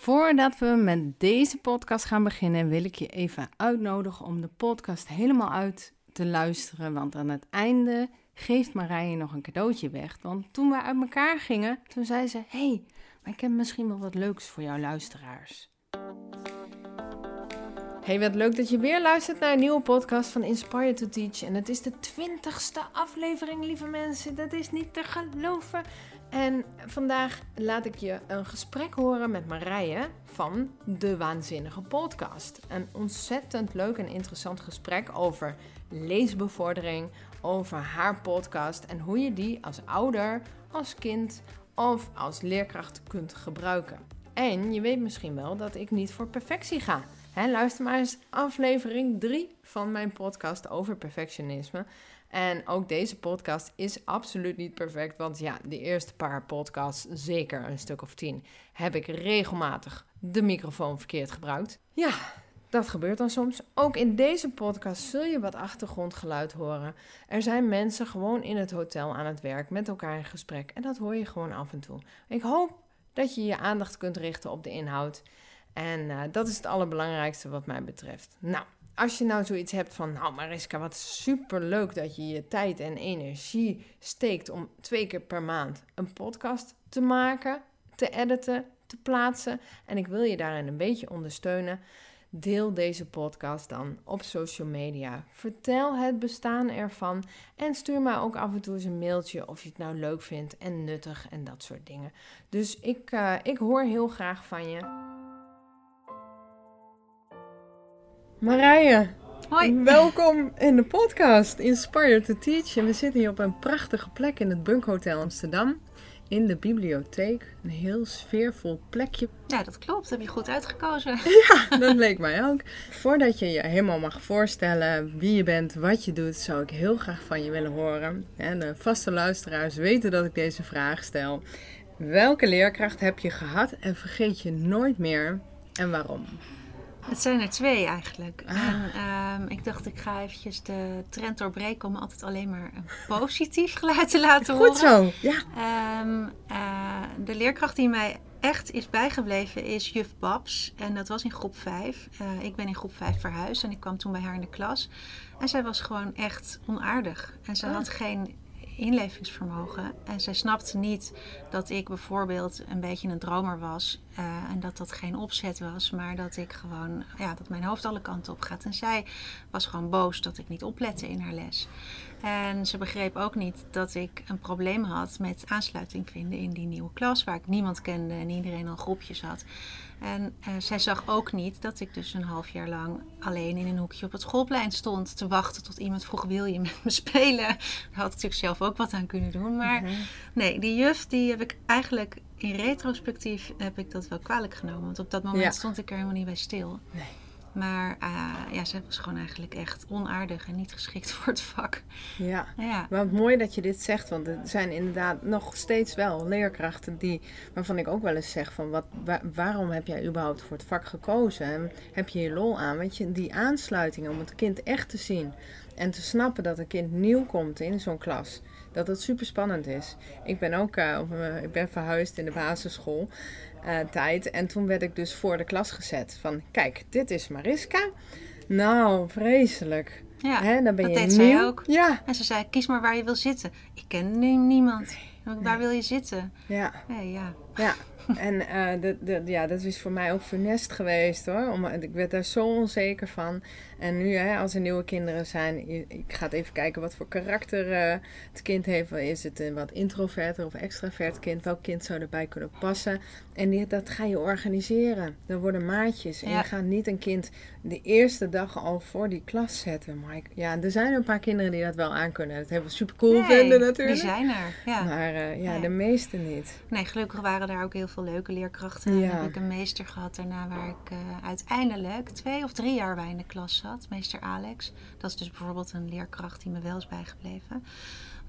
Voordat we met deze podcast gaan beginnen, wil ik je even uitnodigen om de podcast helemaal uit te luisteren. Want aan het einde geeft Marije nog een cadeautje weg. Want toen we uit elkaar gingen, toen zei ze: hey, maar ik heb misschien wel wat leuks voor jouw luisteraars. Hey, wat leuk dat je weer luistert naar een nieuwe podcast van Inspire to Teach. En het is de twintigste aflevering, lieve mensen. Dat is niet te geloven. En vandaag laat ik je een gesprek horen met Marije van De Waanzinnige Podcast. Een ontzettend leuk en interessant gesprek over leesbevordering, over haar podcast en hoe je die als ouder, als kind of als leerkracht kunt gebruiken. En je weet misschien wel dat ik niet voor perfectie ga. luister maar eens aflevering 3 van mijn podcast over perfectionisme. En ook deze podcast is absoluut niet perfect. Want ja, de eerste paar podcasts, zeker een stuk of tien, heb ik regelmatig de microfoon verkeerd gebruikt. Ja, dat gebeurt dan soms. Ook in deze podcast zul je wat achtergrondgeluid horen. Er zijn mensen gewoon in het hotel aan het werk met elkaar in gesprek. En dat hoor je gewoon af en toe. Ik hoop dat je je aandacht kunt richten op de inhoud. En uh, dat is het allerbelangrijkste wat mij betreft. Nou, als je nou zoiets hebt van, nou Mariska, wat super leuk dat je je tijd en energie steekt om twee keer per maand een podcast te maken, te editen, te plaatsen. En ik wil je daarin een beetje ondersteunen. Deel deze podcast dan op social media. Vertel het bestaan ervan en stuur mij ook af en toe eens een mailtje of je het nou leuk vindt en nuttig en dat soort dingen. Dus ik, uh, ik hoor heel graag van je. Marije, Hoi. welkom in de podcast Inspire to Teach. En we zitten hier op een prachtige plek in het Bunk Hotel Amsterdam. In de bibliotheek. Een heel sfeervol plekje. Ja, dat klopt. Dat heb je goed uitgekozen. Ja, dat leek mij ook. Voordat je je helemaal mag voorstellen wie je bent, wat je doet, zou ik heel graag van je willen horen. En de vaste luisteraars weten dat ik deze vraag stel. Welke leerkracht heb je gehad en vergeet je nooit meer en waarom? Het zijn er twee eigenlijk. Ah. En ehm, ik dacht, ik ga eventjes de trend doorbreken om altijd alleen maar een positief geluid te laten horen. Goed zo, ja. Um, de leerkracht die mij echt is bijgebleven is juf Babs. En dat was in groep 5. Uh, eh, ik ben in groep 5 verhuisd en ik kwam toen bij haar in de klas. En zij was gewoon echt onaardig. En ze ah. had geen inlevingsvermogen. En zij snapte niet dat ik bijvoorbeeld een beetje een dromer was. Uh, en dat dat geen opzet was, maar dat ik gewoon, ja, dat mijn hoofd alle kanten op gaat. En zij was gewoon boos dat ik niet oplette in haar les. En ze begreep ook niet dat ik een probleem had met aansluiting vinden in die nieuwe klas, waar ik niemand kende en iedereen al groepjes had. En uh, zij zag ook niet dat ik dus een half jaar lang alleen in een hoekje op het schoolplein stond te wachten tot iemand vroeg: wil je met me spelen? Daar had ik natuurlijk zelf ook wat aan kunnen doen. Maar mhm. nee, die juf die heb ik eigenlijk in retrospectief heb ik dat wel kwalijk genomen. Want op dat moment stond ik er helemaal niet bij stil. Nee. Maar uh, ja, ze was gewoon eigenlijk echt onaardig en niet geschikt voor het vak. Ja. ja, wat mooi dat je dit zegt. Want er zijn inderdaad nog steeds wel leerkrachten die, waarvan ik ook wel eens zeg van wat, waarom heb jij überhaupt voor het vak gekozen? En heb je je lol aan? Weet je, die aansluiting om het kind echt te zien. En te snappen dat een kind nieuw komt in zo'n klas. Dat het super spannend is. Ik ben ook uh, ik ben verhuisd in de basisschool. Uh, tijd. En toen werd ik dus voor de klas gezet. Van kijk, dit is Mariska. Nou, vreselijk. Ja, Hè, dan ben dat je deed nieuw. zij ook. Ja. En ze zei, kies maar waar je wil zitten. Ik ken niemand. Waar wil je zitten? Ja. Nee, ja. Ja, en uh, de, de, ja, dat is voor mij ook funest geweest hoor. Om, ik werd daar zo onzeker van. En nu, hè, als er nieuwe kinderen zijn, ik ga even kijken wat voor karakter uh, het kind heeft. Is het een wat introverter of extravert kind? Welk kind zou erbij kunnen passen? En die, dat ga je organiseren. Er worden maatjes. En je gaat niet een kind de eerste dag al voor die klas zetten. Maar ja, er zijn een paar kinderen die dat wel aankunnen. Dat hebben we super cool vinden natuurlijk. die zijn er. Ja. Maar uh, ja, de meeste niet. Nee, gelukkig waren daar ook heel veel leuke leerkrachten. Ja. heb ik een meester gehad daarna waar ik uh, uiteindelijk twee of drie jaar bij in de klas zat. Meester Alex. Dat is dus bijvoorbeeld een leerkracht die me wel is bijgebleven.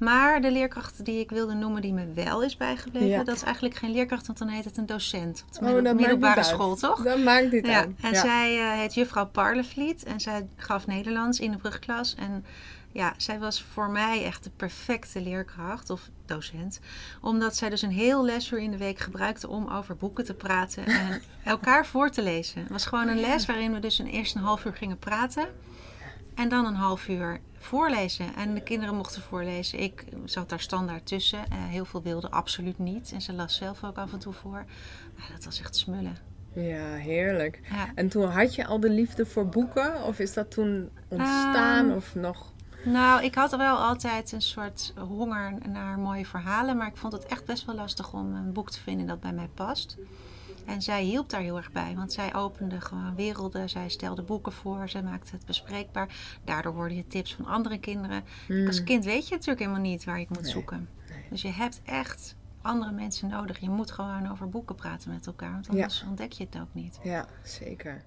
Maar de leerkracht die ik wilde noemen, die me wel is bijgebleven, dat is eigenlijk geen leerkracht, want dan heet het een docent. Op de oh, middelbare school, toch? Dat maakt niet ja. En zij uh, heet juffrouw Parlevliet en zij gaf Nederlands in de brugklas. En ja, zij was voor mij echt de perfecte leerkracht of docent. Omdat zij dus een heel lesuur in de week gebruikte om over boeken te praten en elkaar voor te lezen. Het was gewoon een les waarin we dus een eerst een half uur gingen praten. En dan een half uur voorlezen. En de kinderen mochten voorlezen. Ik zat daar standaard tussen. Uh, heel veel wilden absoluut niet. En ze las zelf ook af en toe voor. Maar dat was echt smullen. Ja, heerlijk. En toen had je al de liefde voor boeken? Of is dat toen ontstaan um, of nog? Nou, ik had wel altijd een soort honger naar mooie verhalen. Maar ik vond het echt best wel lastig om een boek te vinden dat bij mij past. En zij hielp daar heel erg bij, want zij opende gewoon werelden. Zij stelde boeken voor, zij maakte het bespreekbaar. Daardoor hoorde je tips van andere kinderen. Als hmm. kind weet je natuurlijk helemaal niet waar je moet zoeken. Dus je hebt echt andere mensen nodig. Je moet gewoon over boeken praten met elkaar, want anders ontdek je het ook niet. Ja, zeker.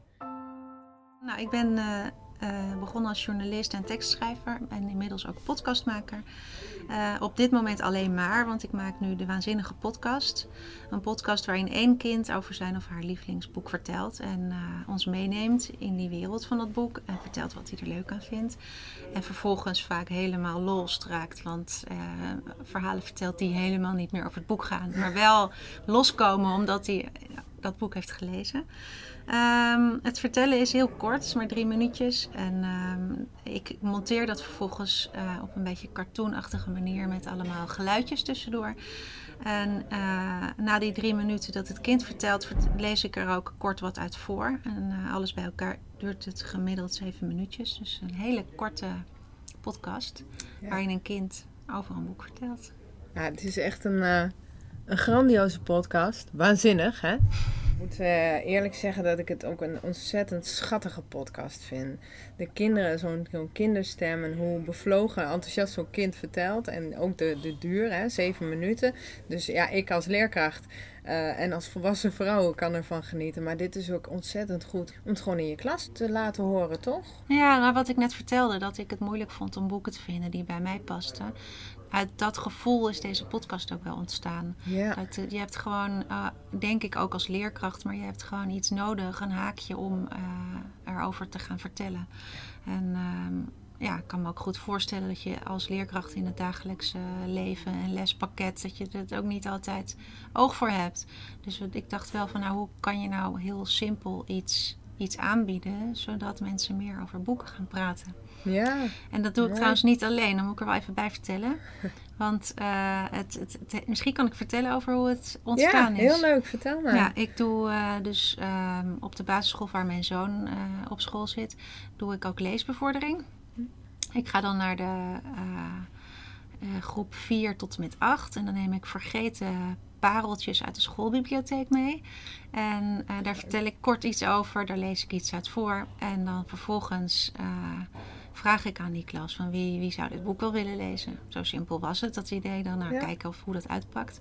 Nou, ik ben uh, uh, begonnen als journalist en tekstschrijver en inmiddels ook podcastmaker. Uh, op dit moment alleen maar, want ik maak nu de Waanzinnige Podcast. Een podcast waarin één kind over zijn of haar lievelingsboek vertelt. En uh, ons meeneemt in die wereld van dat boek. En vertelt wat hij er leuk aan vindt. En vervolgens vaak helemaal los raakt. Want verhalen vertelt die helemaal niet meer over het boek gaan. Maar wel loskomen omdat hij dat boek heeft gelezen. Um, het vertellen is heel kort, maar drie minuutjes. En um, ik monteer dat vervolgens uh, op een beetje cartoonachtige manier met allemaal geluidjes tussendoor. En uh, na die drie minuten dat het kind vertelt, lees ik er ook kort wat uit voor. En uh, alles bij elkaar duurt het gemiddeld zeven minuutjes. Dus een hele korte podcast ja. waarin een kind over een boek vertelt. Ja, het is echt een, een grandioze podcast. Waanzinnig, hè? Ik moet uh, eerlijk zeggen dat ik het ook een ontzettend schattige podcast vind. De kinderen, zo'n zo kinderstem en hoe bevlogen en enthousiast zo'n kind vertelt. En ook de, de duur, hè, zeven minuten. Dus ja, ik als leerkracht uh, en als volwassen vrouw kan ervan genieten. Maar dit is ook ontzettend goed om het gewoon in je klas te laten horen, toch? Ja, nou wat ik net vertelde, dat ik het moeilijk vond om boeken te vinden die bij mij pasten uit dat gevoel is deze podcast ook wel ontstaan. Dat, je hebt gewoon, uh, denk ik ook als leerkracht, maar je hebt gewoon iets nodig, een haakje om uh, erover te gaan vertellen. En uh, ja, ik kan me ook goed voorstellen dat je als leerkracht in het dagelijkse leven en lespakket, dat je er ook niet altijd oog voor hebt. Dus ik dacht wel van, nou, hoe kan je nou heel simpel iets, iets aanbieden, zodat mensen meer over boeken gaan praten. Ja. En dat doe ik trouwens niet alleen, dan moet ik er wel even bij vertellen. Want uh, het, het, misschien kan ik vertellen over hoe het ontstaan ja, is. Ja, heel leuk. Vertel maar. Ja, ik doe uh, dus um, op de basisschool waar mijn zoon uh, op school zit, doe ik ook leesbevordering. Ik ga dan naar de groep 4 tot en met 8 en dan neem ik vergeten pareltjes uit de schoolbibliotheek mee. En daar vertel ik kort iets over, daar lees ik iets uit voor. En dan vervolgens vraag ik aan die klas van wie, wie zou dit boek wel willen lezen. Zo simpel was het, dat idee dan naar kijken of hoe dat uitpakt.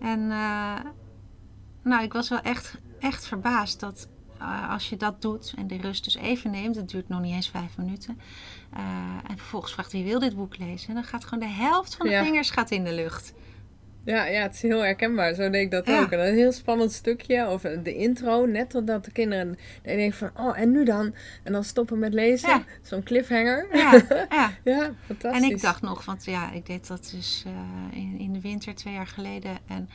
En uh, nou, ik was wel echt, echt verbaasd dat uh, als je dat doet en de rust dus even neemt, het duurt nog niet eens vijf minuten. Uh, en vervolgens vraagt wie wil dit boek lezen. En dan gaat gewoon de helft van de ja. vingers gaat in de lucht. Ja, ja, het is heel herkenbaar. Zo deed ik dat ja. ook. En een heel spannend stukje. Of de intro, net totdat de kinderen denken van... Oh, en nu dan? En dan stoppen met lezen. Ja. Zo'n cliffhanger. Ja, ja. ja, fantastisch. En ik dacht nog, want ja, ik deed dat dus uh, in, in de winter twee jaar geleden. En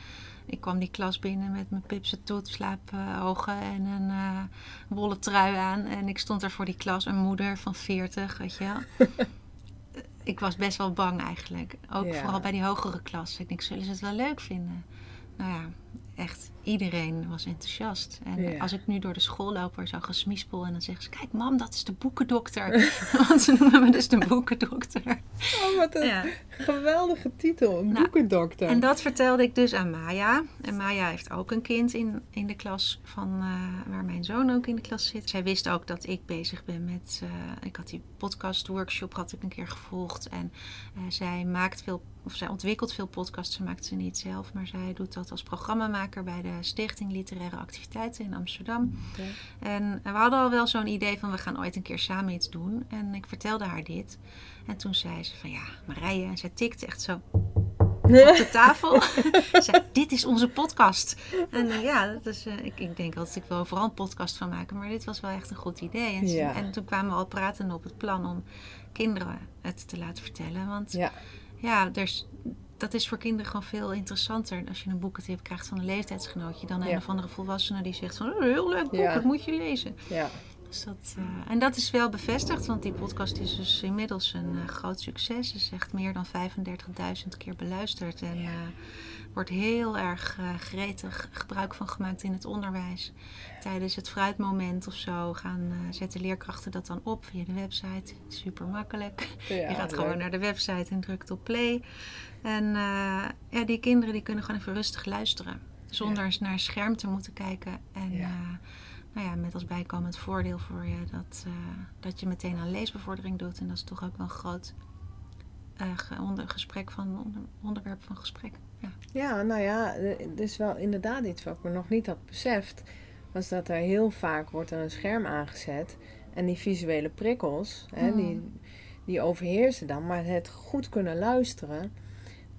ik kwam die klas binnen met mijn pipse toet, slaapogen uh, en een uh, wollen trui aan. En ik stond daar voor die klas, een moeder van 40, weet je wel. ik was best wel bang eigenlijk. Ook ja. vooral bij die hogere klas. Ik denk, zullen ze het wel leuk vinden? Nou ja, echt iedereen was enthousiast. En ja. als ik nu door de school loop, er zo gesmispel en dan zeggen ze: Kijk, mam, dat is de boekendokter. Want ze noemen me dus de boekendokter. Oh, wat een ja. geweldige titel, een nou, boekendokter. En dat vertelde ik dus aan Maya. En Maya heeft ook een kind in, in de klas van uh, waar mijn zoon ook in de klas zit. Zij wist ook dat ik bezig ben met. Uh, ik had die podcast workshop had ik een keer gevolgd. En uh, zij maakt veel of zij ontwikkelt veel podcasts, ze maakt ze niet zelf, maar zij doet dat als programmamaker bij de Stichting Literaire Activiteiten in Amsterdam. Okay. En we hadden al wel zo'n idee van we gaan ooit een keer samen iets doen. En ik vertelde haar dit. En toen zei ze van ja, Marije, en zij tikte echt zo de tafel. zei, dit is onze podcast. En uh, ja, dat is, uh, ik, ik denk altijd, ik wil overal een podcast van maken. Maar dit was wel echt een goed idee. En, Ja. en toen kwamen we al praten op het plan om kinderen het te laten vertellen. Want Ja, ja, dus dat is voor kinderen gewoon veel interessanter als je een boekentip krijgt van een leeftijdsgenootje dan een Ja. of andere volwassene die zegt van oh, heel leuk boek, dat moet je lezen. ja. Dus dat, eh, en dat is wel bevestigd, want die podcast is dus inmiddels een eh, groot succes. is echt meer dan 35.000 keer beluisterd en eh, wordt heel erg gretig gebruik van gemaakt in het onderwijs. Tijdens het fruitmoment of zo gaan zetten leerkrachten dat dan op via de website. Super makkelijk. ja Je gaat leuk. gewoon naar de website en drukt op play. En ja, die kinderen die kunnen gewoon even rustig luisteren. Zonder eens naar een scherm te moeten kijken. En Ja. Nou ja, met als bijkomend voordeel voor je dat, eh, dat je meteen aan leesbevordering doet. En dat is toch ook wel een groot eh, onder, gesprek van, onder- onderwerp van gesprek. Ja. Ja, nou ja, het is wel inderdaad iets wat ik me nog niet had beseft. Was dat er heel vaak wordt er een scherm aangezet. En die visuele prikkels, hè, Hmm. die, die overheersen dan. Maar het goed kunnen luisteren,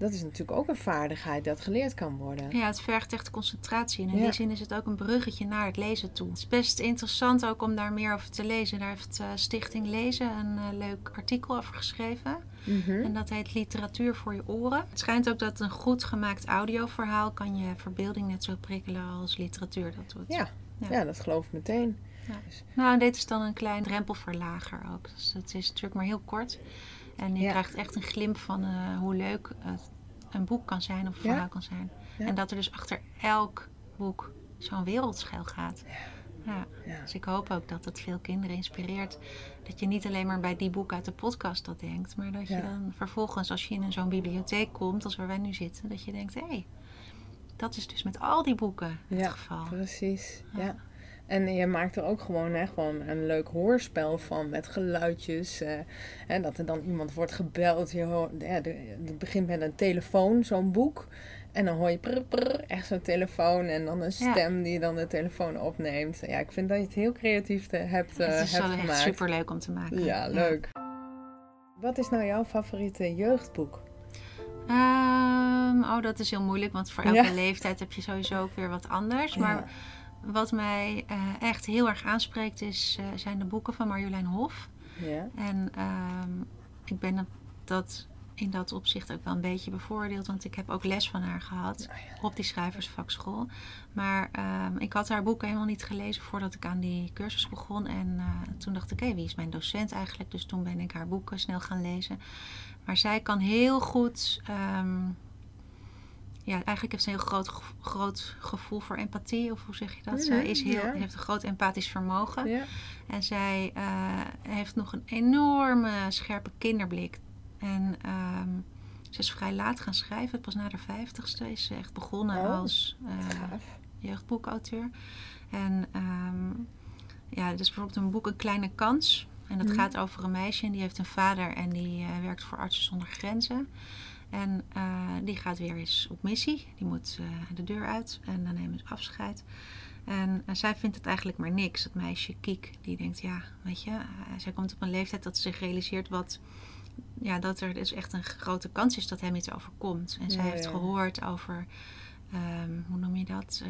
dat is natuurlijk ook een vaardigheid dat geleerd kan worden. ja, het vergt echt concentratie. En in Ja. die zin is het ook een bruggetje naar het lezen toe. Het is best interessant ook om daar meer over te lezen. Daar heeft eh, Stichting Lezen een eh, leuk artikel over geschreven. Mhm. En dat heet literatuur voor je oren. Het schijnt ook dat een goed gemaakt audioverhaal kan je verbeelding net zo prikkelen als literatuur dat doet. Ja. Ja. Ja, dat geloof ik meteen. Nou, en dit is dan een klein drempelverlager ook. Dus het is natuurlijk maar heel kort. En je Ja. krijgt echt een glimp van eh, hoe leuk het een boek kan zijn of een verhaal kan zijn. En dat er dus achter elk boek zo'n wereldschuil gaat. Ja. Ja. Dus ik hoop ook dat het veel kinderen inspireert. Dat je niet alleen maar bij die boek uit de podcast dat denkt. Maar dat je Ja. dan vervolgens, als je in zo'n bibliotheek komt, als waar wij nu zitten, dat je denkt, hé, hey, dat is dus met al die boeken het Ja, geval. Precies, Ja. Ja. En je maakt er ook gewoon, hè, gewoon een leuk hoorspel van met geluidjes. eh, en dat er dan iemand wordt gebeld. Je hoort, ja, de- het begint met een telefoon, zo'n boek. En dan hoor je prr, prr, echt zo'n telefoon. En dan een Ja. stem die dan de telefoon opneemt. Ja, ik vind dat je het heel creatief te- hebt, eh, het is hebt wel echt gemaakt. super leuk om te maken. Ja, leuk. Wat is nou jouw favoriete jeugdboek? Ehm, oh, dat is heel moeilijk, want voor elke Ja. leeftijd heb je sowieso ook weer wat anders. Maar Ja. Wat mij eh, echt heel erg aanspreekt is, eh, zijn de boeken van Marjolein Hof. Ja. En ehm, ik ben dat, in dat opzicht ook wel een beetje bevoordeeld, want ik heb ook les van haar gehad Oh ja. op die schrijversvakschool. Maar ehm, ik had haar boeken helemaal niet gelezen voordat ik aan die cursus begon. En eh, toen dacht ik, hé, wie is mijn docent eigenlijk? Dus toen ben ik haar boeken snel gaan lezen. Maar zij kan heel goed. ehm, ja, eigenlijk heeft ze een heel groot, groot gevoel voor empathie, of hoe zeg je dat? Zij is heel, ja. heeft een groot empathisch vermogen. Ja. En zij eh, heeft nog een enorme scherpe kinderblik. En ehm, ze is vrij laat gaan schrijven. Pas na de vijftigste is ze echt begonnen Oh, als Gaaf. jeugdboekauteur. En ehm, ja, dus bijvoorbeeld een boek Een Kleine Kans. En dat Mhm. gaat over een meisje en die heeft een vader en die eh, werkt voor Artsen zonder Grenzen. En eh, die gaat weer eens op missie. Die moet eh, de deur uit en dan nemen ze afscheid. En eh, zij vindt het eigenlijk maar niks. Dat meisje Kiek, die denkt, ja, weet je, zij komt op een leeftijd dat ze zich realiseert wat, ja, dat er dus echt een grote kans is dat hem iets overkomt. En zij heeft ja. gehoord over, ehm, hoe noem je dat,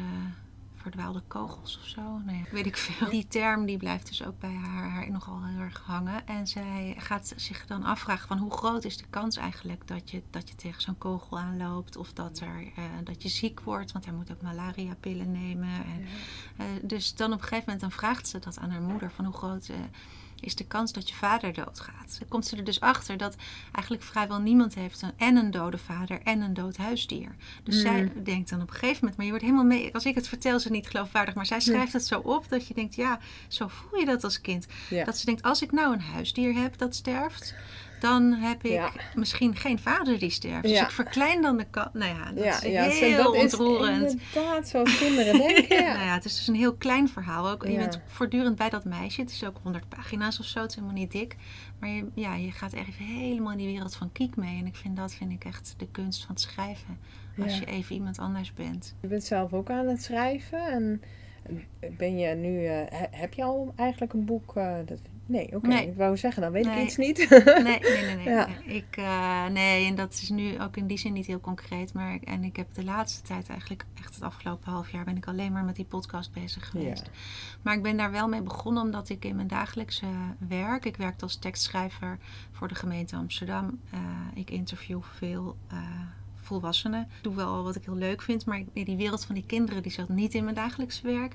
verdwaalde kogels of zo. Nou ja, weet ik veel. Die term die blijft dus ook bij haar, haar nogal heel erg hangen. En zij gaat zich dan afvragen van hoe groot is de kans eigenlijk dat je, dat je tegen zo'n kogel aanloopt. Of dat, er, eh, dat je ziek wordt, want hij moet ook malaria-pillen nemen. En, eh, dus dan op een gegeven moment dan vraagt ze dat aan haar moeder van hoe groot... eh, is de kans dat je vader doodgaat. Dan komt ze er dus achter dat eigenlijk vrijwel niemand heeft een, en een dode vader en een dood huisdier. Dus Mm. zij denkt dan op een gegeven moment, maar je wordt helemaal mee. Als ik het vertel, het niet geloofwaardig, maar zij schrijft het zo op dat je denkt, ja, zo voel je dat als kind. Ja. Dat ze denkt, als ik nou een huisdier heb dat sterft, dan heb ik Ja. misschien geen vader die sterft. Dus ik verklein dan de kans. Nou ja, dat ja, is heel dat is inderdaad zoals kinderen denken. Nou ja, het is dus een heel klein verhaal. Ook, Je bent voortdurend bij dat meisje. Het is ook 100 pagina's of zo. Het is helemaal niet dik. Maar je, ja, je gaat echt even helemaal in die wereld van Kiek mee. En ik vind dat vind ik echt de kunst van het schrijven. Als je even iemand anders bent. Je bent zelf ook aan het schrijven. En Ben je nu, eh, he- heb je al eigenlijk een boek? eh, dat, nee, oké. Nee. Ik wou zeggen, dan weet Nee. ik iets niet. Nee, nee, nee. nee, Ja. nee. Ik, eh, nee, en dat is nu ook in die zin niet heel concreet. Maar ik- en ik heb de laatste tijd eigenlijk, echt het afgelopen half jaar, ben ik alleen maar met die podcast bezig geweest. Maar ik ben daar wel mee begonnen omdat ik in mijn dagelijkse werk, ik werk als tekstschrijver voor de gemeente Amsterdam. Eh, ik interview veel eh, volwassenen. Ik doe wel wat ik heel leuk vind, maar die wereld van die kinderen die zat niet in mijn dagelijkse werk.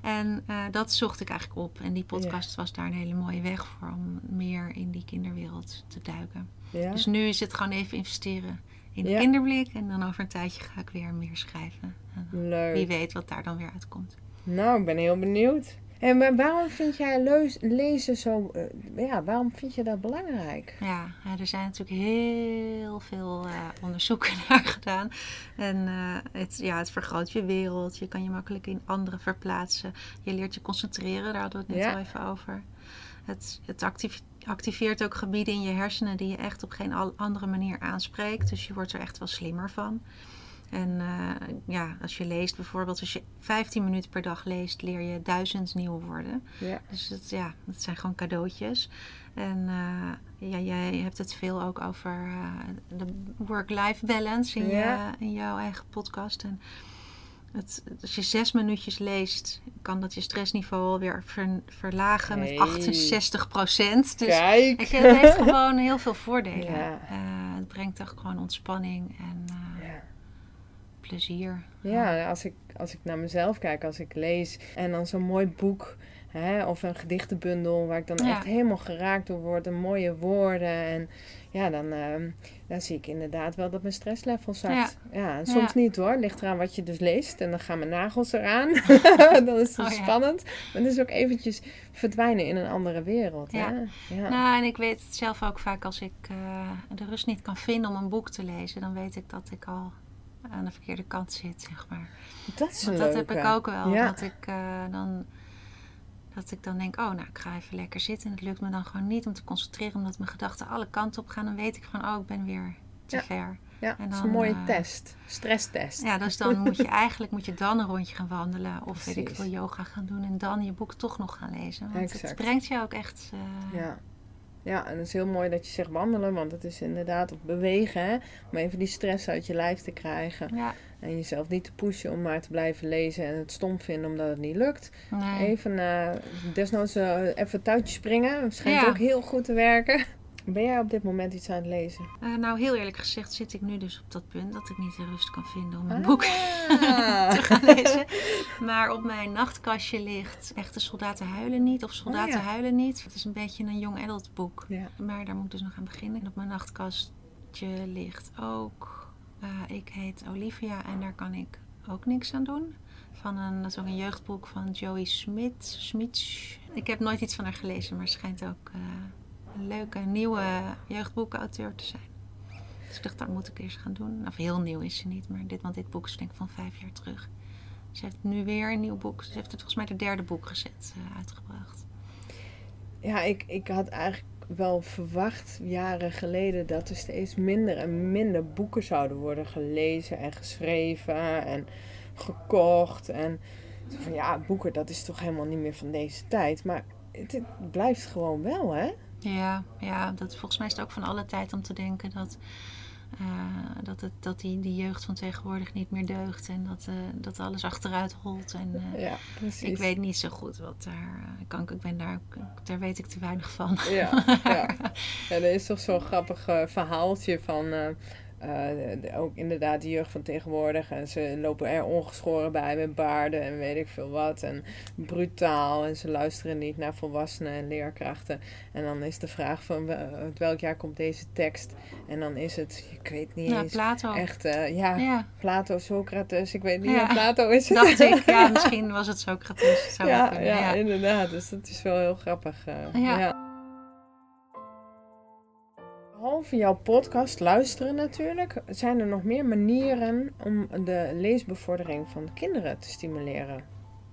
En eh, dat zocht ik eigenlijk op. En die podcast was daar een hele mooie weg voor om meer in die kinderwereld te duiken. ja? Dus nu is het gewoon even investeren in de Ja. kinderblik. En dan over een tijdje ga ik weer meer schrijven. En Leuk. wie weet wat daar dan weer uitkomt. Nou, ik ben heel benieuwd. En maar waarom vind jij lezen zo... eh, ja, waarom vind je dat belangrijk? Ja, er zijn natuurlijk heel veel eh, onderzoeken naar gedaan. En eh, het, ja, het vergroot je wereld. Je kan je makkelijk in anderen verplaatsen. Je leert je concentreren, daar hadden we het net Ja. al even over. Het, het actief- activeert ook gebieden in je hersenen die je echt op geen andere manier aanspreekt. Dus je wordt er echt wel slimmer van. En eh, ja, als je leest bijvoorbeeld, als je 15 minuten per dag leest, leer je duizend nieuwe woorden. Ja. Dus het, ja, dat zijn gewoon cadeautjes. En eh, ja, jij hebt het veel ook over eh, de work-life balance in, Ja. je, in jouw eigen podcast. En het, als je zes minuutjes leest, kan dat je stressniveau weer ver- verlagen Hey. met 68 procent. Dus Kijk! ik, het heeft gewoon heel veel voordelen. Ja. Het brengt echt gewoon ontspanning en Ja. Plezier. Ja, als ik, als ik naar mezelf kijk, als ik lees en dan zo'n mooi boek hè, of een gedichtenbundel waar ik dan Ja. echt helemaal geraakt door word, en mooie woorden. En ja, dan, ehm, dan zie ik inderdaad wel dat mijn stresslevel zakt. Ja, en soms Ja. niet hoor. Ligt eraan wat je dus leest en dan gaan mijn nagels eraan. dan is het Oh spannend. Maar het is ook eventjes verdwijnen in een andere wereld. Ja. Hè? Ja. Nou, en ik weet het zelf ook vaak als ik eh, de rust niet kan vinden om een boek te lezen, dan weet ik dat ik al aan de verkeerde kant zit, zeg maar. dat is Want dat heb ik ook wel. Ja. Dat, ik, eh, dan, dat ik dan denk, oh, nou, ik ga even lekker zitten. En het lukt me dan gewoon niet om te concentreren, omdat mijn gedachten alle kanten op gaan. Dan weet ik van, oh, ik ben weer te Ja. ver. Ja, En dat is een mooie eh, test. Stresstest. Ja, dus dan moet je eigenlijk moet je dan een rondje gaan wandelen. Of weet ik veel, yoga gaan doen. En dan je boek toch nog gaan lezen. Want Exact. het brengt je ook echt... eh, Ja. Ja, en het is heel mooi dat je zegt wandelen, want het is inderdaad op bewegen, hè? Om even die stress uit je lijf te krijgen. ja, En jezelf niet te pushen om maar te blijven lezen en het stom vinden omdat het niet lukt. nee. Even, eh desnoods eh, even touwtje springen. Het schijnt Ja. ook heel goed te werken. Ben jij op dit moment iets aan het lezen? Eh, nou, heel eerlijk gezegd zit ik nu dus op dat punt dat ik niet de rust kan vinden om een Ah. boek te gaan lezen. Maar op mijn nachtkastje ligt Echte Soldaten Huilen Niet of Soldaten Oh ja. Huilen Niet. Het is een beetje een young adult boek. Ja. Maar daar moet ik dus nog aan beginnen. En op mijn nachtkastje ligt ook eh, Ik heet Olivia en daar kan ik ook niks aan doen. Van een, dat is ook een jeugdboek van Joey Smit. Smits. Ik heb nooit iets van haar gelezen, maar schijnt ook eh, leuke nieuwe jeugdboekenauteur te zijn. Dus ik dacht, dat moet ik eerst gaan doen. Of heel nieuw is ze niet, maar dit, want dit boek is denk ik van vijf jaar terug. Ze heeft nu weer een nieuw boek. Ze heeft het volgens mij de derde boek gezet, eh, uitgebracht. Ja, ik, ik had eigenlijk wel verwacht jaren geleden dat er steeds minder en minder boeken zouden worden gelezen en geschreven en gekocht. En van ja, boeken, dat is toch helemaal niet meer van deze tijd. Maar het blijft gewoon wel, hè? Ja, ja dat, volgens mij is het ook van alle tijd om te denken dat, eh, dat, het, dat die, die jeugd van tegenwoordig niet meer deugt. En dat, eh, dat alles achteruit holt. En, eh, Ja, precies. ik weet niet zo goed wat daar... ik, kan, ik ben daar, daar weet ik te weinig van. Ja, ja. ja, er is toch zo'n grappig verhaaltje van. Eh, de- ook inderdaad de jeugd van tegenwoordig. En ze lopen er ongeschoren bij met baarden en weet ik veel wat. En brutaal. En ze luisteren niet naar volwassenen en leerkrachten. En dan is de vraag van welk jaar komt deze tekst? En dan is het, ik weet niet Ja, eens. Plato. Echt, eh, ja, Ja, Plato, Socrates. Ik weet niet, Ja. Plato is het. dacht ik. Ja, misschien was het Socrates. Zou ja, ja. inderdaad. Dus dat is wel heel grappig. eh, Ja. Behalve jouw podcast luisteren natuurlijk, zijn er nog meer manieren om de leesbevordering van kinderen te stimuleren.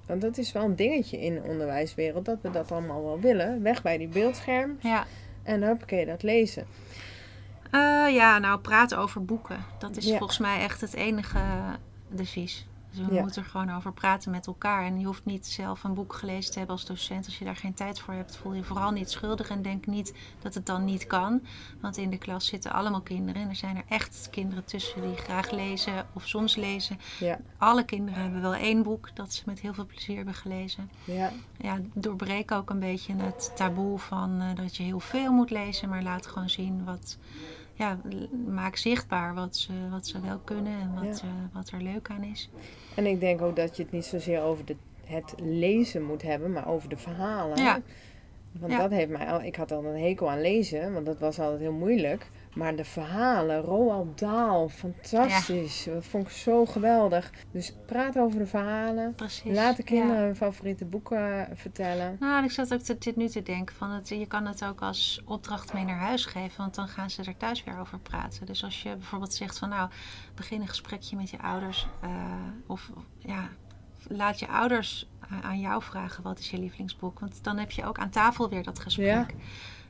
Want dat is wel een dingetje in de onderwijswereld, dat we dat allemaal wel willen. Weg bij die beeldscherm ja. en huppakee, dat lezen. Eh, ja, nou, praten over boeken. Dat is Ja. volgens mij echt het enige devies. Dus we Ja. moeten er gewoon over praten met elkaar. En je hoeft niet zelf een boek gelezen te hebben als docent. Als je daar geen tijd voor hebt, voel je vooral niet schuldig. En denk niet dat het dan niet kan. Want in de klas zitten allemaal kinderen. En er zijn er echt kinderen tussen die graag lezen of soms lezen. Ja, Alle kinderen hebben wel één boek dat ze met heel veel plezier hebben gelezen. ja, Ja, doorbreek ook een beetje het taboe van eh, dat je heel veel moet lezen. Maar laat gewoon zien wat... Ja, maak zichtbaar wat ze, wat ze wel kunnen en wat, Ja. eh, wat er leuk aan is. En ik denk ook dat je het niet zozeer over de, het lezen moet hebben, maar over de verhalen. Ja. Want Ja. dat heeft mij al, ik had al een hekel aan lezen, want dat was altijd heel moeilijk. Maar de verhalen, Roald Dahl, fantastisch. Dat vond ik zo geweldig. Dus praat over de verhalen. Precies. Laat de kinderen Ja. hun favoriete boeken vertellen. Nou, ik zat ook te, dit nu te denken van het, je kan het ook als opdracht mee naar huis geven, want dan gaan ze er thuis weer over praten. Dus als je bijvoorbeeld zegt van nou, begin een gesprekje met je ouders eh, of ja, laat je ouders a- aan jou vragen wat is je lievelingsboek, want dan heb je ook aan tafel weer dat gesprek.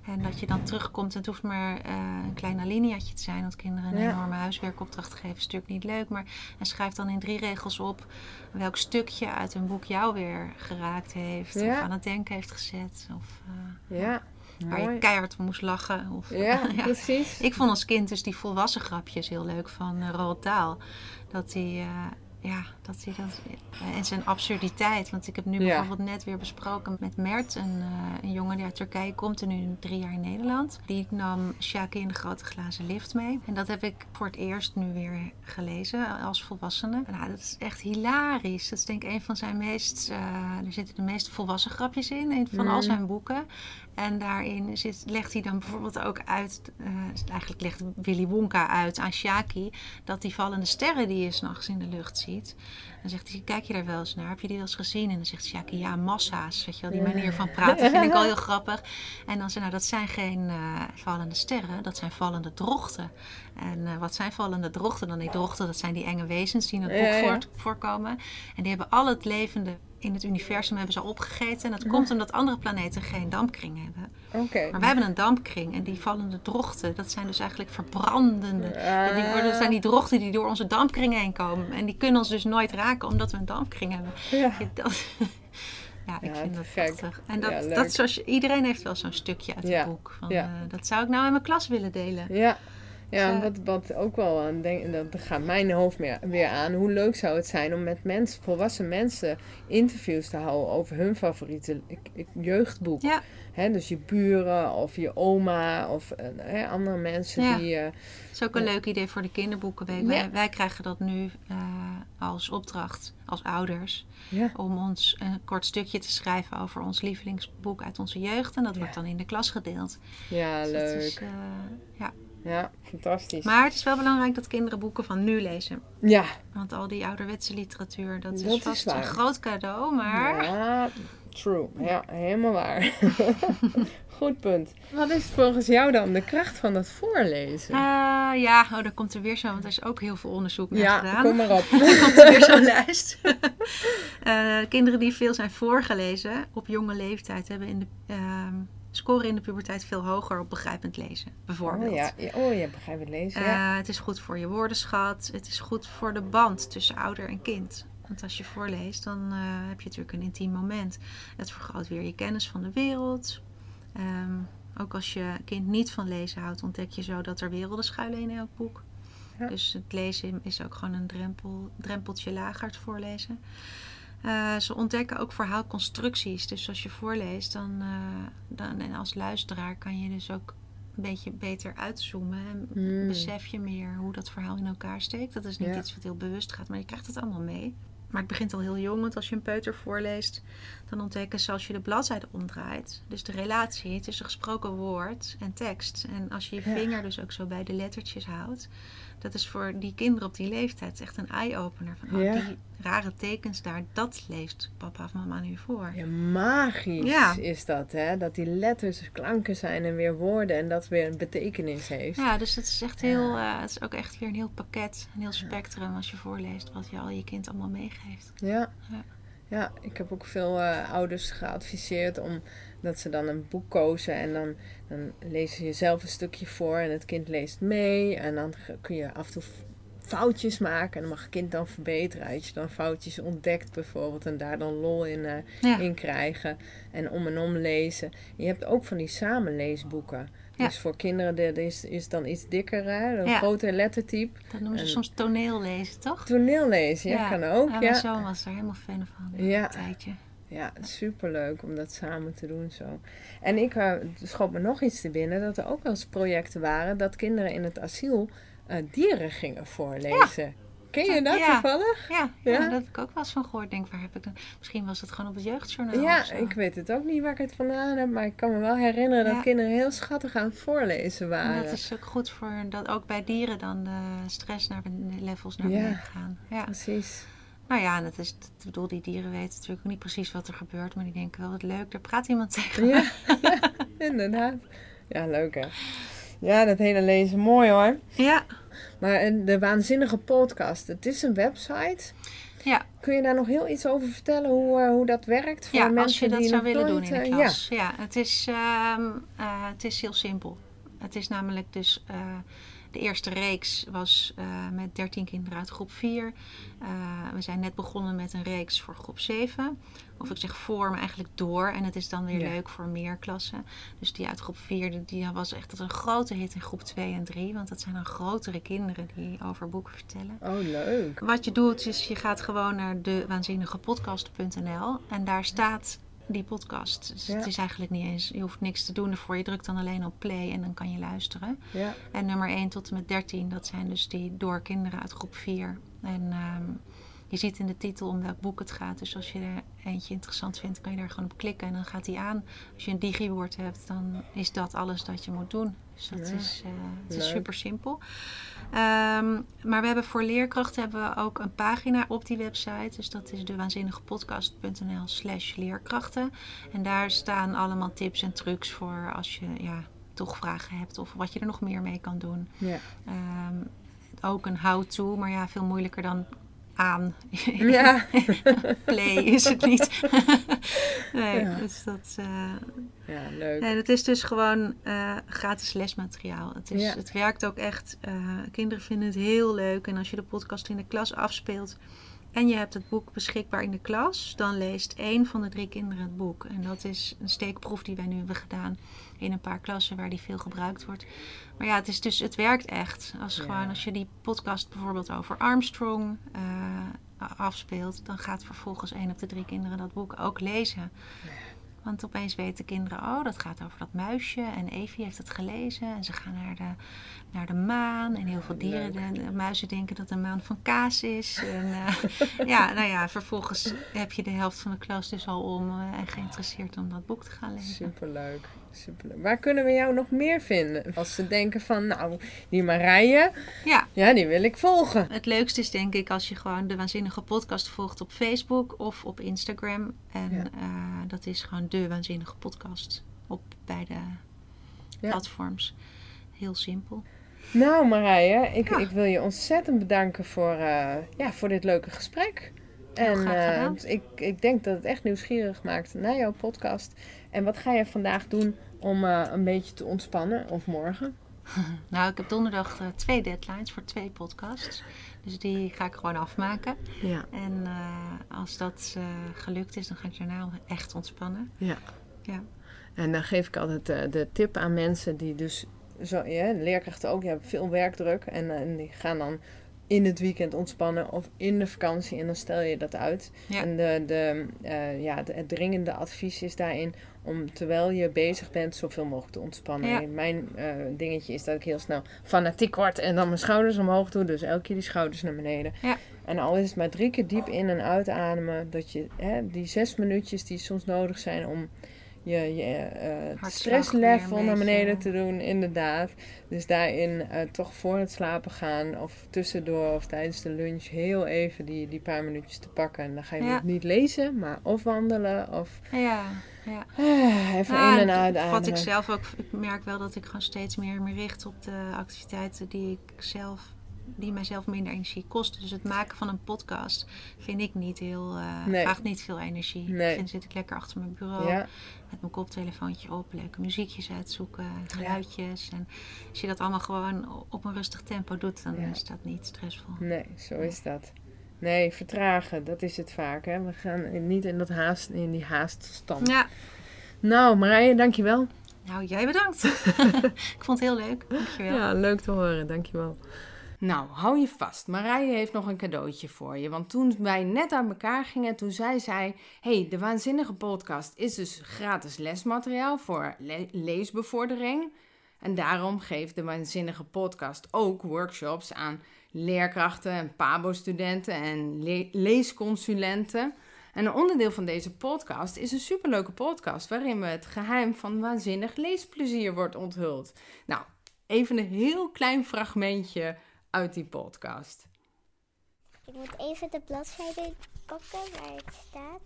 En dat je dan terugkomt, het hoeft maar eh, een klein alineaatje te zijn, want kinderen een Ja. enorme huiswerkopdracht geven is natuurlijk niet leuk. Maar en schrijf dan in drie regels op welk stukje uit een boek jou weer geraakt heeft, Ja. of aan het denken heeft gezet, of eh, Ja, waar je keihard moest lachen. Of, Ja, precies. Ik vond als kind dus die volwassen grapjes heel leuk van uh, Roald Dahl. Dat hij, ja, dat dat... En zijn absurditeit. Want ik heb nu Ja. bijvoorbeeld net weer besproken met Mert. Een, eh, een jongen die uit Turkije komt en nu drie jaar in Nederland. Die nam Shaki in de grote glazen lift mee. En dat heb ik voor het eerst nu weer gelezen als volwassene. Nou, dat is echt hilarisch. Dat is denk ik een van zijn meest... eh, er zitten de meest volwassen grapjes in, in van al Mm. zijn boeken. En daarin zit, legt hij dan bijvoorbeeld ook uit, eh, eigenlijk legt Willy Wonka uit aan Shaki, dat die vallende sterren die je s'nachts in de lucht ziet. Dan zegt hij, kijk je daar wel eens naar? Heb je die wel eens gezien? En dan zegt Shaki, ja, massa's. Weet je wel, die manier van praten vind ik al heel grappig. En dan zei nou, dat zijn geen eh, vallende sterren, dat zijn vallende drochten. En eh, wat zijn vallende drochten dan? Die drochten, dat zijn die enge wezens die in het boek Ja, ja. voort- voorkomen. En die hebben al het levende in het universum hebben ze al opgegeten. En dat komt omdat andere planeten geen dampkring hebben. Oké. Maar wij hebben een dampkring en die vallende drochten, dat zijn dus eigenlijk verbrandende. Ah. Die worden, dat zijn die drochten die door onze dampkring heen komen. En die kunnen ons dus nooit raken omdat we een dampkring hebben. Ja. Dat, ja, ik Ja, vind dat gek. prachtig. En dat, Ja, dat zoals iedereen heeft wel zo'n stukje uit het boek. Van, Ja. eh, dat zou ik nou in mijn klas willen delen. Ja, ja wat, wat ook wel aan denk, dat gaat mijn hoofd meer, weer aan. Hoe leuk zou het zijn om met mensen, volwassen mensen interviews te houden over hun favoriete jeugdboek. Ja. Hè, dus je buren of je oma of eh, andere mensen Ja. die. eh, Dat is ook een leuk idee voor de kinderboekenweek. Ja. Wij, wij krijgen dat nu eh, als opdracht, als ouders. ja, om ons een kort stukje te schrijven over ons lievelingsboek uit onze jeugd. En dat wordt dan in de klas gedeeld. ja, Dus dat leuk. is, eh, ja. Ja, fantastisch. Maar het is wel belangrijk dat kinderen boeken van nu lezen. ja, Want al die ouderwetse literatuur, dat, Dat is vast een groot cadeau. Maar ja, true. Ja, helemaal waar. Goed punt. Wat is volgens jou dan de kracht van dat voorlezen? Eh, ja, oh, daar komt er weer zo, want er is ook heel veel onderzoek naar ja, gedaan. kom maar op. Er komt er weer zo'n lijst. Eh, kinderen die veel zijn voorgelezen op jonge leeftijd hebben in de, ehm, scoren in de puberteit veel hoger op begrijpend lezen. Bijvoorbeeld. Oh ja, oh ja, begrijp het lezen. ja. Eh, het is goed voor je woordenschat. Het is goed voor de band tussen ouder en kind. Want als je voorleest, dan eh, heb je natuurlijk een intiem moment. Het vergroot weer je kennis van de wereld. Ehm, ook als je kind niet van lezen houdt, ontdek je zo dat er werelden schuilen in elk boek. Ja. Dus het lezen is ook gewoon een drempel, drempeltje lager, het voorlezen. Eh, ze ontdekken ook verhaalconstructies. Dus als je voorleest, dan, eh, dan en als luisteraar kan je dus ook een beetje beter uitzoomen. En Hmm. besef je meer hoe dat verhaal in elkaar steekt. Dat is niet Ja. iets wat heel bewust gaat, maar je krijgt het allemaal mee. Maar het begint al heel jong, want als je een peuter voorleest, dan ontdekken ze als je de bladzijde omdraait. Dus de relatie tussen gesproken woord en tekst. En als je je Ja. vinger dus ook zo bij de lettertjes houdt. Dat is voor die kinderen op die leeftijd echt een eye-opener. Van, oh, Ja. die rare tekens daar, dat leest papa of mama nu voor. Ja, magisch Ja. is dat, hè? Dat die letters klanken zijn en weer woorden en dat weer een betekenis heeft. Ja, dus het is echt heel, eh, het is ook echt weer een heel pakket, een heel spectrum als je voorleest wat je al je kind allemaal meegeeft. Ja. Ja. Ja, ik heb ook veel eh, ouders geadviseerd om dat ze dan een boek kozen en dan, dan lezen je zelf een stukje voor en het kind leest mee. En dan kun je af en toe foutjes maken. En dan mag een kind dan verbeteren. Als je dan foutjes ontdekt bijvoorbeeld. En daar dan lol in, eh, Ja. in krijgen. En om en om lezen. Je hebt ook van die samenleesboeken. Ja. Dus voor kinderen is, is dan iets dikker. Hè? Een Ja. groter lettertype. Dat noemen ze En- soms toneel lezen, toch? Toneel lezen, ja, kan ook. Ja, mijn zoon was daar helemaal fan van. Ja. Een tijdje. Ja superleuk om dat samen te doen zo. En ik uh, schoot me nog iets te binnen. Dat er ook wel eens projecten waren. Dat kinderen in het asiel eh, dieren gingen voorlezen. Ken je dat Ja. toevallig? Ja, ja? Ja? daar heb ik ook wel eens van gehoord. Denk, waar heb ik dan? Misschien was het gewoon op het jeugdjournaal. of Ja, ik weet het ook niet waar ik het vandaan heb. Maar ik kan me wel herinneren dat kinderen heel schattig aan het voorlezen En waren. dat is ook goed voor dat ook bij dieren dan de stress naar levels naar beneden gaan. Ja. Precies. Nou ja, en dat is, ik bedoel, die dieren weten natuurlijk ook niet precies wat er gebeurt, maar die denken wel wat leuk, daar praat iemand tegen. Ja, ja, inderdaad. Ja, leuk hè. Ja, dat hele lezen, mooi hoor. Ja, Maar de waanzinnige podcast, het is een website. ja. Kun je daar nog heel iets over vertellen hoe, eh, hoe dat werkt? Voor ja mensen als je dat die zou willen doen in de eh, klas. Ja, het, is, ehm, eh, het is heel simpel. Het is namelijk dus, de eerste reeks was eh, met 13 kinderen uit groep 4. Eh, we zijn net begonnen met een reeks voor groep 7. Of ik zeg voor, maar eigenlijk door. En het is dan weer Ja. leuk voor meer klassen. Dus die uit groep 4, die- was echt een grote hit in groep 2 en 3. Want dat zijn dan grotere kinderen die over boeken vertellen. Oh, leuk. Wat je doet is je gaat gewoon naar de waanzinnigepodcast.nl en daar staat die podcast. Dus Ja. het is eigenlijk niet eens, je hoeft niks te doen ervoor. Je drukt dan alleen op play en dan kan je luisteren. Ja, En nummer 1 tot en met 13, dat zijn dus die door kinderen uit groep 4. En ehm, je ziet in de titel om welk boek het gaat. Dus als je er eentje interessant vindt, kan je daar gewoon op klikken en dan gaat die aan. Als je een digiwoord hebt, dan is dat alles dat je moet doen. Dus dat Ja, is, eh, het is super simpel. Ehm, maar we hebben voor leerkrachten hebben we ook een pagina op die website. Dus dat is de waanzinnigepodcast.nl slash leerkrachten. En daar staan allemaal tips en trucs voor als je ja, toch vragen hebt of wat je er nog meer mee kan doen. ja. Ehm, ook een how-to, maar ja, veel moeilijker dan aan. Ja. Play is het niet. nee, Ja. dus dat... eh, ja leuk. en het is dus gewoon eh, gratis lesmateriaal. Het, is, Ja. het werkt ook echt. eh, kinderen vinden het heel leuk. En als je de podcast in de klas afspeelt en je hebt het boek beschikbaar in de klas, dan leest één van de drie kinderen het boek. En dat is een steekproef die wij nu hebben gedaan in een paar klassen waar die veel gebruikt wordt. Maar ja, het, is dus, het werkt echt. Als, Ja. gewoon, als je die podcast bijvoorbeeld over Armstrong eh, afspeelt, dan gaat vervolgens één op de drie kinderen dat boek ook lezen. Want opeens weten kinderen, oh, dat gaat over dat muisje. En Evie heeft het gelezen. En ze gaan naar de, naar de maan. En heel veel dieren, de, de muizen denken dat de maan van kaas is. En, eh, ja, nou ja, vervolgens heb je de helft van de klas dus al om eh, en geïnteresseerd om dat boek te gaan lezen. Superleuk. Waar kunnen we jou nog meer vinden? Als ze denken van, nou, die Marije, Ja, ja, die wil ik volgen. het leukste is denk ik als je gewoon de Waanzinnige Podcast volgt op Facebook of op Instagram. En Ja. eh, dat is gewoon de Waanzinnige Podcast op beide Ja. platforms. Heel simpel. Nou Marije, ik, Ja. ik wil je ontzettend bedanken voor, eh, ja, voor dit leuke gesprek. En eh, ik, ik denk dat het echt nieuwsgierig maakt naar jouw podcast. En wat ga je vandaag doen om eh, een beetje te ontspannen? Of morgen? Nou, ik heb donderdag eh, twee deadlines voor twee podcasts. Dus die ga ik gewoon afmaken. Ja. En als dat gelukt is, dan ga ik daarna echt ontspannen. ja. Ja. En dan geef ik altijd de tip aan mensen die dus, zo, ja, leerkrachten ook, die hebben veel werkdruk. En, en die gaan dan in het weekend ontspannen of in de vakantie en dan stel je dat uit. Ja. En de, de, eh, ja, de- het dringende advies is daarin om terwijl je bezig bent zoveel mogelijk te ontspannen. Ja. Mijn eh, dingetje is dat ik heel snel fanatiek word en dan mijn schouders omhoog doe. Dus elke keer die schouders naar beneden. Ja. En al is het maar drie keer diep in en uitademen. Dat je hè, die zes minuutjes die soms nodig zijn om je, je eh, Hartslag stresslevel naar beneden te doen, inderdaad. Dus daarin eh, toch voor het slapen gaan of tussendoor of tijdens de lunch heel even die, die paar minuutjes te pakken. En dan ga je Ja. niet lezen, maar of wandelen of Ja, ja. ah, even Nou, in en en uitademen. Wat ik zelf ook, ik merk wel dat ik gewoon steeds meer me richt op de activiteiten die ik zelf die mijzelf minder energie kosten. Dus het maken van een podcast vind ik niet heel, uh, Nee. vraagt niet veel energie. Nee. Vind, zit ik lekker achter mijn bureau Ja, met mijn koptelefoontje op, leuke muziekjes uitzoeken, geluidjes. En als je dat allemaal gewoon op een rustig tempo doet, dan Ja. is dat niet stressvol. nee, zo is dat. Nee, vertragen, dat is het vaak. Hè? We gaan niet in, dat haast, in die haaststand. Ja, Nou, Marije, dankjewel. nou jij bedankt. ik vond het heel leuk. Dankjewel. Ja, leuk te horen, dankjewel. Nou, hou je vast. Marije heeft nog een cadeautje voor je. Want toen wij net uit elkaar gingen, toen zei zij... hey, de Waanzinnige podcast is dus gratis lesmateriaal voor le- leesbevordering. En daarom geeft de Waanzinnige podcast ook workshops aan leerkrachten en PABO-studenten en le- leesconsulenten. En een onderdeel van deze podcast is een superleuke podcast... waarin we het geheim van waanzinnig leesplezier wordt onthuld. Nou, even een heel klein fragmentje uit die podcast. Ik moet even de bladzijde pakken waar het staat.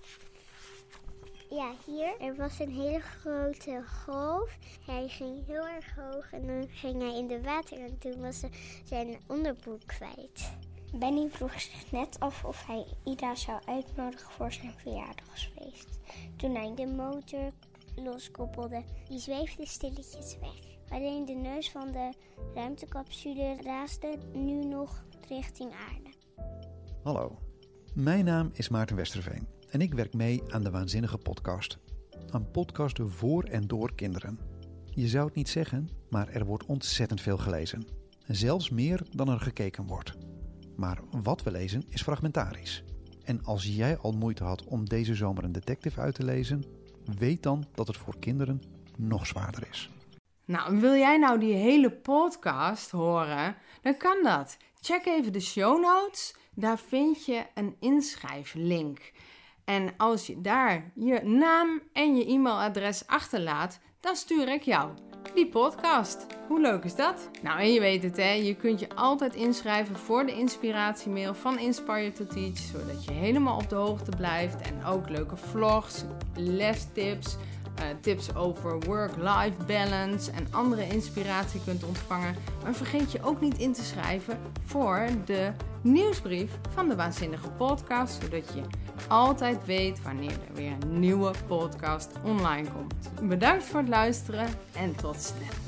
Ja, hier. Er was een hele grote golf. Hij ging heel erg hoog en dan ging hij in de water en toen was zijn onderbroek kwijt. Benny vroeg zich net af of hij Ida zou uitnodigen voor zijn verjaardagsfeest. Toen hij de motor loskoppelde, die zweefde stilletjes weg. Alleen de neus van de ruimtecapsule raasde nu nog richting aarde. Hallo, mijn naam is Maarten Westerveen en ik werk mee aan de Waanzinnige Podcast. Een podcast voor en door kinderen. Je zou het niet zeggen, maar er wordt ontzettend veel gelezen. Zelfs meer dan er gekeken wordt. Maar wat we lezen is fragmentarisch. En als jij al moeite had om deze zomer een detective uit te lezen, weet dan dat het voor kinderen nog zwaarder is. Nou, wil jij nou die hele podcast horen? Dan kan dat. Check even de show notes. Daar vind je een inschrijflink. En als je daar je naam en je e-mailadres achterlaat, dan stuur ik jou die podcast. Hoe leuk is dat? Nou, en je weet het hè, je kunt je altijd inschrijven voor de inspiratiemail van Inspire to Teach, zodat je helemaal op de hoogte blijft en ook leuke vlogs, lestips, tips over work-life balance en andere inspiratie kunt ontvangen. Maar vergeet je ook niet in te schrijven voor de nieuwsbrief van de Waanzinnige Podcast, zodat je altijd weet wanneer er weer een nieuwe podcast online komt. Bedankt voor het luisteren en tot snel.